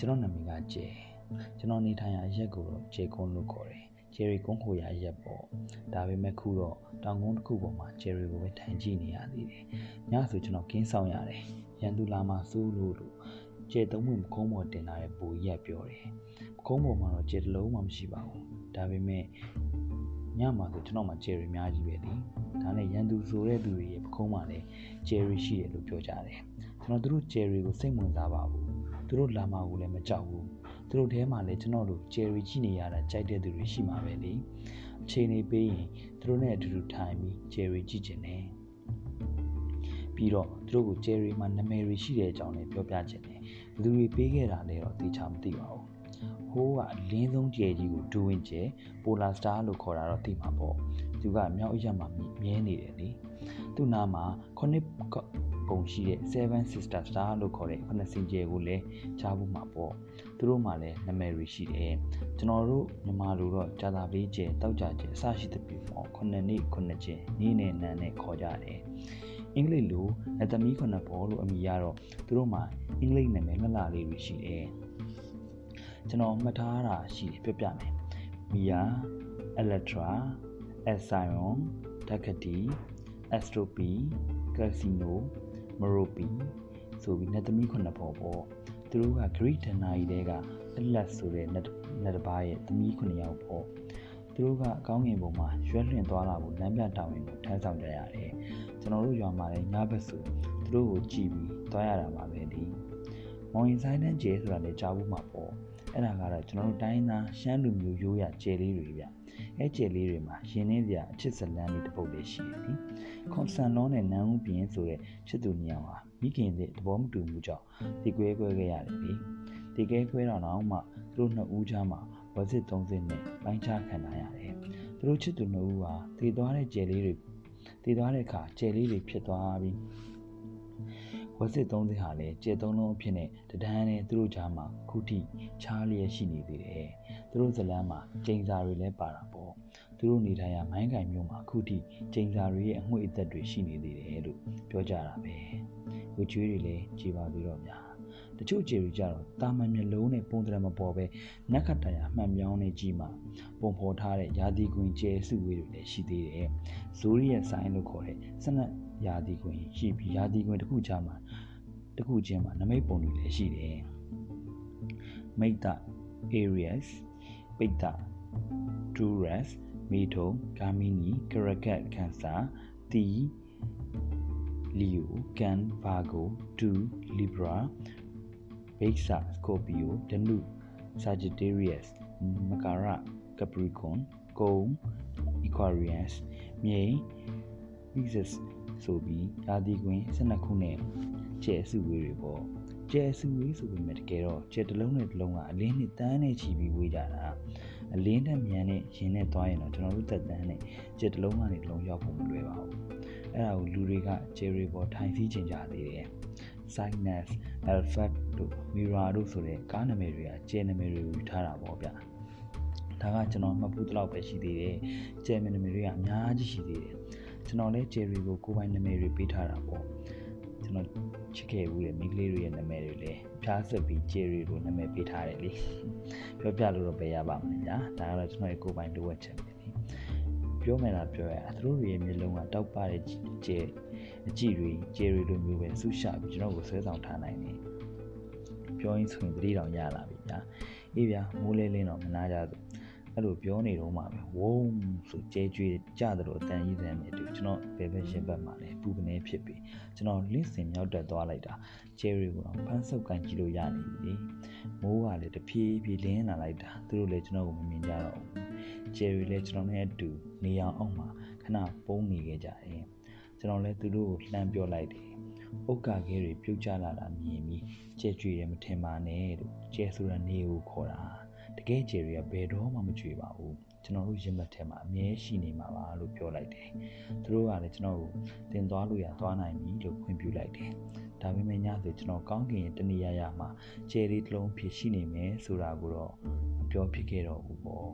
ကျွန်တော်နာမည်ကကျဲကျွန်တော်နေထိုင်ရာရက်ကိုတော့ဂျေကွန်လို့ခေါ်တယ်ဂျယ်ရီကုန်းခိုရာရက်ပေါ့ဒါပေမဲ့ခုတော့တောင်ကုန်းတစ်ခုပေါ်မှာဂျယ်ရီကိုပဲထိုင်ကြည့်နေရသေးတယ်ညဆိုကျွန်တော်ကင်းဆောင်ရတယ်ရန်သူလာမှစိုးလို့လို့ကျဲသုံးဝင်ကုန်းပေါ်တင်လာတဲ့ပူကြီးကပြောတယ်ကုန်းပေါ်မှာတော့ကျဲတစ်လုံးမှမရှိပါဘူးဒါပေမဲ့ညမှာဆိုကျွန်တော်မှဂျယ်ရီအများကြီးပဲလေဒါနဲ့ရန်သူဆိုတဲ့သူတွေရဲ့ပခုံးမှာလည်းဂျယ်ရီရှိတယ်လို့ပြောကြတယ်ကျွန်တော်တို့ဂျယ်ရီကိုစိတ်ဝင်စားပါဘူး သူတို့လာမှာကိုလည်းမကြောက်ဘူးသူတို့ထဲမှာလည်းကျွန်တော်တို့ဂျယ်ရီကြည့်နေရတာကြိုက်တဲ့သူတွေရှိမှာပဲလေအချိန်နေပေးရင်သူတို့နဲ့အတူတူထိုင်ပြီးဂျယ်ရီကြည့်ကျင်တယ်ပြီးတော့သူတို့ကိုဂျယ်ရီမှာနာမည်တွေရှိတဲ့အကြောင်းလည်းပြောပြချင်တယ်ဘယ်သူတွေပေးခဲ့တာလဲတော့သိချာမသိပါဘူးဟိုးကအလင်းဆုံးကျဲကြီးကိုဒူဝင်ကျဲပိုလာစတာလို့ခေါ်တာတော့သိမှာပေါ့သူကမြောက်အရက်မှာမြဲနေတယ်လေသူ့နားမှာခု နှစ်ပုံရှိတဲ့7 Sister Star လို့ခေါ်တဲ့ခုနှစ်စင်ကျဲကိုလည်းကြားဖို့မှာပေါ့သူတို့မှလည်းနာမည်တွေရှိတယ်ကျွန်တော်တို့မြန်မာလိုတော့ဂျာသာပေးကျဲတောက်ကြကျဲအစရှိတဲ့ပြည်ပေါ့ခုနှစ်နေ့ခုနှစ်ကျဲနေ့နဲ့နန်းနဲ့ခေါ်ကြတယ်အင်္ဂလိပ်လိုလက်သမီးခုနှစ်ဘောလို့အမည်ရတော့သူတို့မှာအင်္ဂလိပ်နာမည်လှလှလေးတွေရှိတယ်ကျွန်တော်မှတ်ထားတာရှိတယ်ပြောပြမယ်မီယာအလက်ထရာအဆိုင်ယွန်တက္ကတီအက်စထရိုပီကက်စီနို မရိုပီဆိုပြီးနှစ်သမီးခုနှစ်ပေါ်ပေါ့သူတို့ကဂရိဒနာကြီးတဲကအလက်ဆိုတဲ့နှစ်တစ်ပါးရဲ့သမီးခုနှစ်ယောက်ပေါ့သူတို့ကအကောင်းငင်ပုံမှာရွက်လွင့်သွားလာဖို့လမ်းပြတောင်းရင်ကိုထမ်းဆောင်ကြရတယ်ကျွန်တော်တို့ရွာမှာလည်းညဘက်ဆိုသူတို့ကိုကြည့်ပြီးသွားရတာပါပဲဒီမောင်ရင်ဆိုင်တန်းကျဲဆိုတာလည်းကြားဘူးမှာပေါ့ အဲ့ဒါကတော့ကျွန်တော်တို့တိုင်းသားရှမ်းလူမျိုးရိုးရကျဲလေးတွေဗျအဲကျဲလေးတွေမှာရင်းနှင်းစရာအချစ်ဇလန်းလေးတစ်ပုတ်လေးရှိတယ်ဒီခွန်ဆန်လုံးနဲ့နန်းဦးပြင်းဆိုတဲ့ချစ်သူနှစ်ယောက်ဟာမိခင်တဲ့သဘောမတူမှုကြောင့်ဒီကွဲကွဲခဲ့ရတယ်လေဒီကဲကွဲတော့တော့မှသူတို့နှစ်ဦးကြားမှာဝစစ်သုံးစစ်နဲ့ပိုင်းခြားခံရရတယ်သူတို့ချစ်သူနှစ်ဦးဟာတည်သွားတဲ့ကျဲလေးတွေတည်သွားတဲ့အခါကျဲလေးတွေဖြစ်သွားပြီး ဝက်စစ်သုံးစစ်ဟာလည်းကျဲသုံးလုံးအဖြစ်နဲ့တဒန်းနဲ့သူတို့ကြားမှာခုထိချားလျက်ရှိနေသေးတယ်သူတို့ဇလန်းမှာကျိန်စာတွေလည်းပါတာပေါ့သူတို့နေထိုင်ရာမိုင်းကင်မြို့မှာခုထိကျိန်စာတွေရဲ့အငွေ့အသက်တွေရှိနေသေးတယ်လို့ပြောကြတာပဲဝကျွေးတွေလည်းကြည်ပါသေးတော့များ တချို့ကျေရီကြတော့တာမန်မျက်လုံးနဲ့ပုံတရမပေါ်ပဲနက်ခတ်တရာမှန်ပြောင်းနေကြည့်မှပုံဖော်ထားတဲ့ယာတီကွင်ကျဲစုဝေးတွေလည်းရှိသေးတယ်ဇိုးရီရဲ့ဆိုင်လို့ခေါ်တဲ့စနက်ယာတီကွင်ရှိပြီးယာတီကွင်တစ်ခုကြားမှာတစ်ခုချင်းမှာနမိတ်ပုံတွေလည်းရှိတယ်မိတ်တာ areas ပိတ်တာ Duras မီထုံဂါမီနီကရကတ်ကန်ဆာတီလီယိုကန်ဗာဂိုဒူလီ ဘရာဘိတ်ဆာစကိုပီယိုဒနု Sagittarius မကာရ Capricorn ကုံ Aquarius မြိတ် Pisces ဆိုပြီးရာသီကွင်း12ခုနဲ့ကျဲစုဝေးတွေပေါ့ကျဲစုဝေးဆိုပေမဲ့တကယ်တော့ကျဲတစ်လုံးနဲ့တစ်လုံးကအလင်းနဲ့တန်းနဲ့ချီပြီးဝေးကြတာအလင်းနဲ့မြန်နဲ့ရင်နဲ့သွားရင်တော့ကျွန်တော်တို့သက်တမ်းနဲ့ကျက်တစ်လုံးကနေတစ်လုံးရောက်ဖို့မလွယ်ပါဘူးအဲ့ဒါကိုလူတွေကဂျယ်ရီပေါ်ထိုင်စီးချင်ကြသေးတယ် Cygnus, Alphabet တို့ Mira တို့ဆိုတဲ့ကားနာမည်တွေကကျဲနာမည်တွေကိုယူထားတာပေါ့ဗျာဒါကကျွန်တော်မှတ်ဖို့တလောက်ပဲရှိသေးတယ်ကျဲနာမည်တွေကအများကြီးရှိသေးတယ်ကျွန်တော်လည်းဂျယ်ရီကိုကိုယ်ပိုင်နာမည်တွေပေးထားတာပေါ့ကျွန်တော်ချစ်ခဲ့ဘူးလေမိကလေးတွေရဲ့နာမည်တွေလည်းဖျားဆက်ပြီးဂျယ်ရီလိုနာမည်ပေးထားတယ်လေပြောပြလို့တော့ပဲရပါမလဲညာဒါကတော့ကျွန်တော်ရဲ့ကိုယ်ပိုင်လိုအပ်ချက်ပဲလေ ပြောမယ်လားပြောရသူတို့ရဲ့မျိုးလုံးကတောက်ပတဲ့ဂျယ်အကြည့်တွေဂျယ်ရီလိုမျိုးပဲဆူရှာပြီးကျွန်တော်ကိုဆွဲဆောင်ထားနိုင်တယ်ပြောရင်းဆိုရင်တတိတောင်ရလာပြီညာအေးဗျာမိုးလေးလင်းတော့မနာကြဘူး အဲ့လိုပြောနေတော့မှပဲဝုန်းဆိုကျဲကျွေးကြတယ်လို့အတန်ကြီးစံနဲ့တူကျွန်တော်ဘယ်ဘက်ရှင်းဘက်မှာလဲပူကနေဖြစ်ပြီးကျွန်တော်လင့်စင်မြောက်တက်သွားလိုက်တာကျဲရီကိုတော့ဖမ်းဆုပ်ကန်ကြည့်လို့ရနေပြီမိုးကလည်းတဖြည်းဖြည်းလင်းလာလိုက်တာသူတို့လည်းကျွန်တော်ကိုမမြင်ကြတော့ဘူးကျယ်ရီလည်းကျွန်တော်နဲ့အတူနေအောင်အောင်မှာခဏပုံးနေခဲ့ကြတယ်ကျွန်တော်လည်းသူတို့ကိုလှမ်းပြောလိုက်တယ်ဥက္ကာခဲတွေပြုတ်ကျလာတာမြင်ပြီးကျဲကြွေတယ်မထင်ပါနဲ့လို့ကျဲဆိုရနေကိုခေါ်တာ တကယ်ဂျယ်ရီကဘယ်တော့မှမကြွေပါဘူးကျွန်တော်တို့ရင်မက်ထဲမှာအမြဲရှိနေမှာပါလို့ပြောလိုက်တယ်သူတို့ကလည်းကျွန်တော်ကိုတင်သွားလို့ရသွားနိုင်ပြီလို့ခွင့်ပြုလိုက်တယ်ဒါပေမဲ့ညဆိုကျွန်တော်ကောင်းကင်တနေရာရာမှာဂျယ်ရီတစ်လုံးဖြစ်ရှိနေမယ်ဆိုတာကိုတော့မပြောဖြစ်ခဲ့တော့ဘူးပေါ့